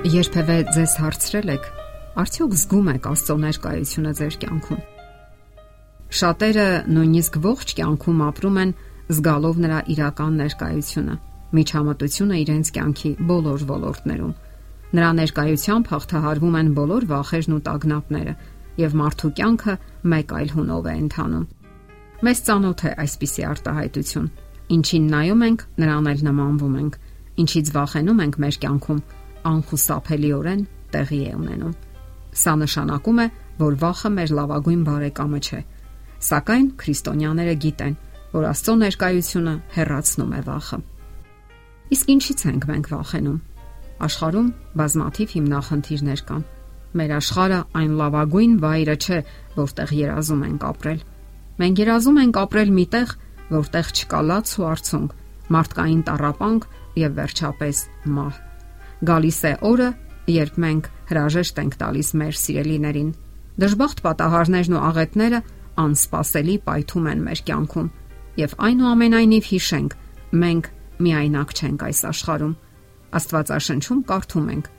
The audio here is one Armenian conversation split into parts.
Երբևէ ձեզ հարցրել եք, արդյոք զգում եք Աստծո ներկայությունը ձեր կյանքում։ Շատերը նույնիսկ ողջ կյանքում ապրում են զգալով նրա իրական ներկայությունը, միջամտությունը իրենց կյանքի բոլոր ոլորտներում։ Նրա ներկայությամբ հաղթահարվում են բոլոր վախերն ու տագնապները, եւ մարդու կյանքը մեկ այլ հունով է ընթանում։ Մեզ ծանոթ է այսպիսի արտահայտություն։ Ինչին նայում ենք, նրան էլ նմանվում ենք։ Ինչից վախենում ենք մեր կյանքում, անխուսափելիորեն տեղի է ունենում։ Սա նշանակում է, որ վախը մեր լավագույն բարեկամը չէ։ Սակայն քրիստոնյաները գիտեն, որ Աստծո ներկայությունը հեռացնում է վախը։ Իսկ ինչից ենք մենք վախենում։ Աշխարհում բազմաթիվ հիմնախնդիրներ կան։ Մեր աշխարհը այն լավագույն վայրը չէ, որտեղ երազում ենք ապրել։ Մենք երազում ենք ապրել միտեղ, որտեղ չկա լաց ու արցունք, մարդկային տարապանք եւ վերջապես մահ։ Գալիս է օրը, երբ մենք հրաժեշտ ենք տալիս մեր սիրելիներին։ Դժբախտ պատահարներն ու աղետները անսպասելի պայթում են մեր կյանքում, եւ այնուամենայնիվ հիշենք, մենք միայնակ չենք այս աշխարհում։ Աստվածաշնչում կարդում ենք.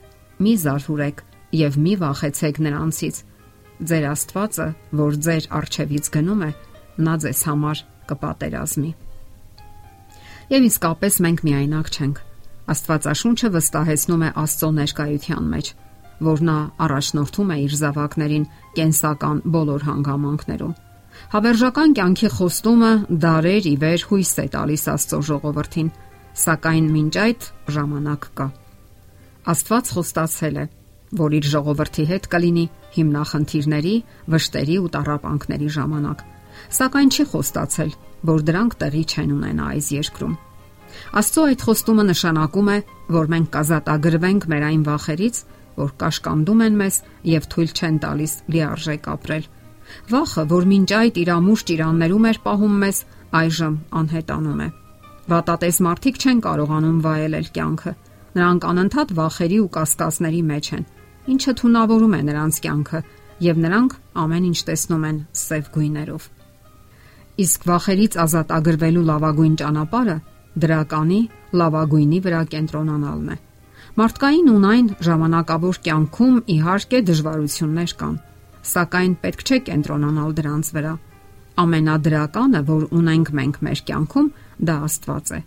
Մի զարհուրեք եւ մի վախեցեք նրանցից։ Ձեր Աստվածը, որ ձեր արջևից գնում է, նա ձեզ համար կպատերազմի։ Եվ իսկապես մենք միայնակ չենք Աստվածաշունչը վստահեցնում է Աստծո ներկայության մեջ, որ նա առաջնորդում է իր զավակներին կենսական բոլոր հանգամանքներում։ Հավերժական կյանքի խոստումը դարեր ի վեր հույս է տալիս Աստծո ժողովրդին, սակայն մինչ այդ ժամանակ կա։ Աստված խոստացել է, որ իր ժողովրդի հետ կլինի հիմնախնդիրների, վշտերի ու տարապանքների ժամանակ, սակայն չի խոստացել, որ դրանք տեղի չեն ունենա այս երկրում։ Աստծո այդ խոստումը նշանակում է, որ մենք կազատագրվենք մեր այն վախերից, որ կաշկանդում են մեզ եւ թույլ չեն տալիս լիարժեք ապրել։ Վախը, որ մինչ այդ իրամուշ ճիրաններում էր պահում մեզ, այժմ անհետանում է։ Վատատես մարդիկ չեն կարողանում վայելել կյանքը։ Նրանք անընդհատ վախերի ու կասկածների մեջ են, ինչը թունավորում է նրանց կյանքը, եւ նրանք ամեն ինչ տեսնում են սև գույներով։ Իսկ վախերից ազատ ագրվելու լավագույն ճանապարհը դրականի լավագույնի վրա կենտրոնանալն է։ Մարդկային ունայն ժամանակավոր կյանքում իհարկե դժվարություններ կան, սակայն պետք չէ կենտրոնանալ դրանց վրա։ Ամենադրականը, որ ունենք մենք մեր կյանքում, դա Աստված է։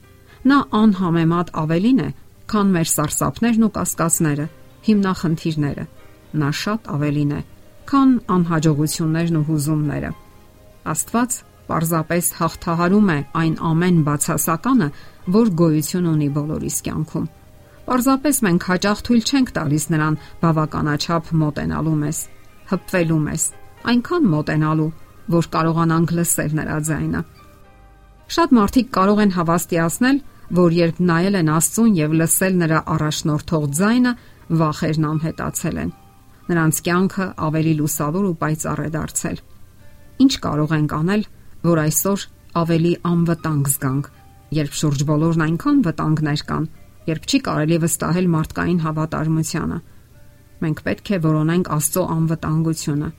Նա անհամեմատ ավելին է, քան մեր սարսափներն ու կասկածները, հիմնախնդիրները։ Նա շատ ավելին է, քան անհաջողություններն ու հուզումները։ Աստված պարզապես հաղթահարում է այն ամեն բացասականը, որ գոյություն ունի բոլորիս կյանքում։ Պարզապես մենք հաճախ թույլ չենք տալիս նրան բավականաչափ մոտենալու մեզ, հպվելու մեզ, այնքան մոտենալու, որ կարողանանք լսել նրա ձայնը։ Շատ մարդիկ կարող են հավաստիացնել, որ երբ նայել են Աստծուն եւ լսել նրա առաջնորդող ձայնը, վախերն անհետացել են։ Նրանց կյանքը ավելի լուսավոր ու պայծառ է դարձել։ Ինչ կարող ենք անել, որ այսօր ավելի անվտանգ զգանք, երբ շուրջ բոլորն այնքան վտանգներ կան, երբ չի կարելի վստահել մարդկային հավատարմությանը։ Մենք պետք է որոնենք Աստծո անվտանգությունը,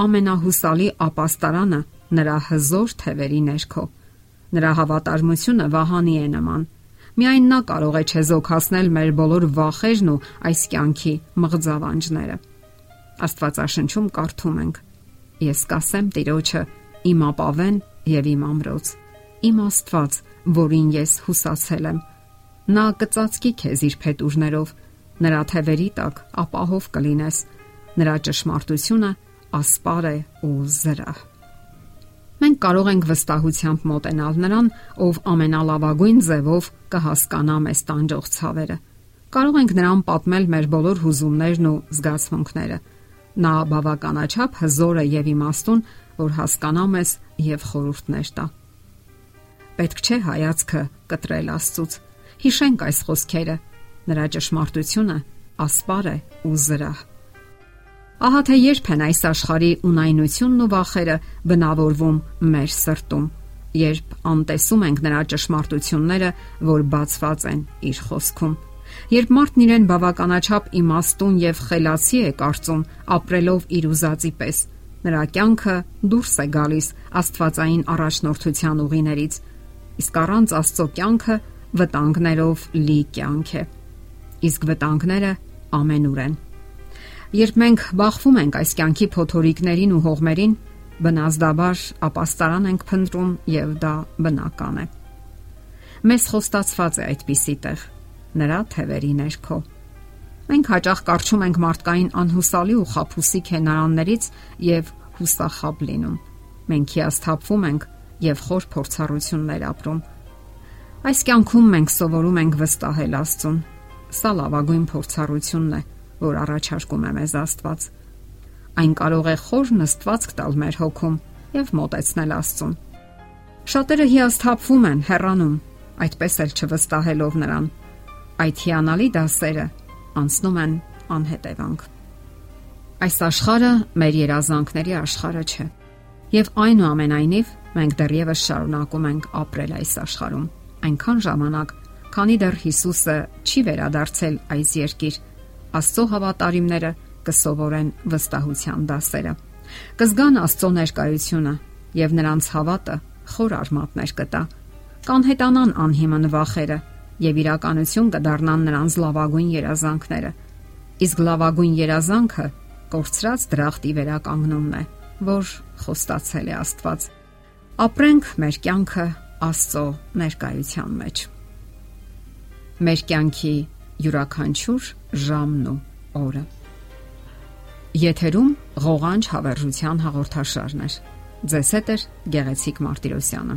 ամենահուսալի ապաստարանը նրա հզոր թևերի ներքո։ Նրա հավատարմությունը վահանի է նման։ Միայն նա կարող է չեզոքացնել մեր բոլոր վախերն ու այս կյանքի մղձավանջները։ Աստվածաշնչում կարդում ենք. Ես կասեմ Տիրոջը իմ ապավեն եւ իմ ամրոց։ Իմ Աստված, որին ես հուսացել եմ։ Նա կծածկի քեզ իր փետուրներով, նրա թևերի տակ ապահով կլինես։ Նրա ճշմարտությունը ասպար է ու զրահ։ Մենք կարող ենք վստահությամբ մոտենալ նրան, ով ամենալավագույն ձևով կհասկանա մեզ տանջող ցավերը։ Կարող ենք նրան պատմել մեր բոլոր հուզումներն ու զգացմունքները։ Նա բավականաչափ հզոր է եւ իմաստուն, որ հասկանա մեզ եւ խորհուրդներ տա։ Պետք չէ հայացքը կտրել Աստծուց։ Հիշենք այս խոսքերը։ Նրա ճշմարտությունը ասպար է ու զրահ։ Ահա թե երբ են այս աշխարհի ունայնությունն ու վախերը բնավորվում մեր սրտում, երբ անտեսում ենք նրա ճշմարտությունները, որ բացված են իր խոսքում։ Երբ մարդն իրեն բավականաչափ իմաստուն եւ խելացի է կարծում, ապրելով իր ուզածի պես, Նրա կյանքը դուրս է գալիս Աստվածային առաջնորդության ուղիներից, իսկ առանց Աստծո կյանքը վտանգներով լի կյանք է։ Իսկ վտանգները ամենուր են։ Երբ մենք բախվում ենք այս կյանքի փոթորիկներին ու հողմերին, բնազդաբար ապաստարան ենք փնտրում եւ դա բնական է։ Մեզ խոստացված է այդպիսի տեղ նրա թևերի ներքո։ Մենք հաճախ կարճում ենք մարդկային անհուսալի ու խափուսիկ հենարաններից եւ հուսախաբ լինում։ Մենք հիասթափվում ենք եւ խոր փորձառություններ ապրում։ Այս կյանքում մենք սովորում ենք վստահել Աստծուն։ Սա լավագույն փորձառությունն է, որ առաջարկում է մեզ Աստված։ Այն կարող է խոր նստվածք տալ մեր հոգում եւ մոտեցնել Աստծուն։ Շատերը հիասթափվում են, հեռանում, այդպես էլ չվստահելով նրան այդ հիանալի դասերը անցնում են անհետևանք։ Այս աշխարհը մեր երազանքների աշխարհը չէ։ Եվ այնուամենայնիվ մենք դեռևս շարունակում ենք ապրել այս աշխարհում։ Այնքան ժամանակ, քանի դեռ Հիսուսը չի վերադարձել այս երկիր, Աստծո հավատարիմները կսովորեն վստահության դասերը։ Կզգան Աստծո ներկայությունը եւ նրանց հավատը խոր արմատներ կտա։ Կանհետանան անհիմն վախերը եւ իրականություն կդառնան նրանց լավագույն երազանքները։ Իսկ լավագույն երազանքը կորցրած դրախտի վերականգնումն է, որ խոստացել է Աստված։ Ապրենք մեր կյանքը Աստծո ներկայության մեջ։ Մեր կյանքի յուրաքանչյուր ժամն ու օրը։ Եթերում ղողանջ հավերժության հաղորդաշարն է։ Ձեզ հետ է Գեղեցիկ Մարտիրոսյանը։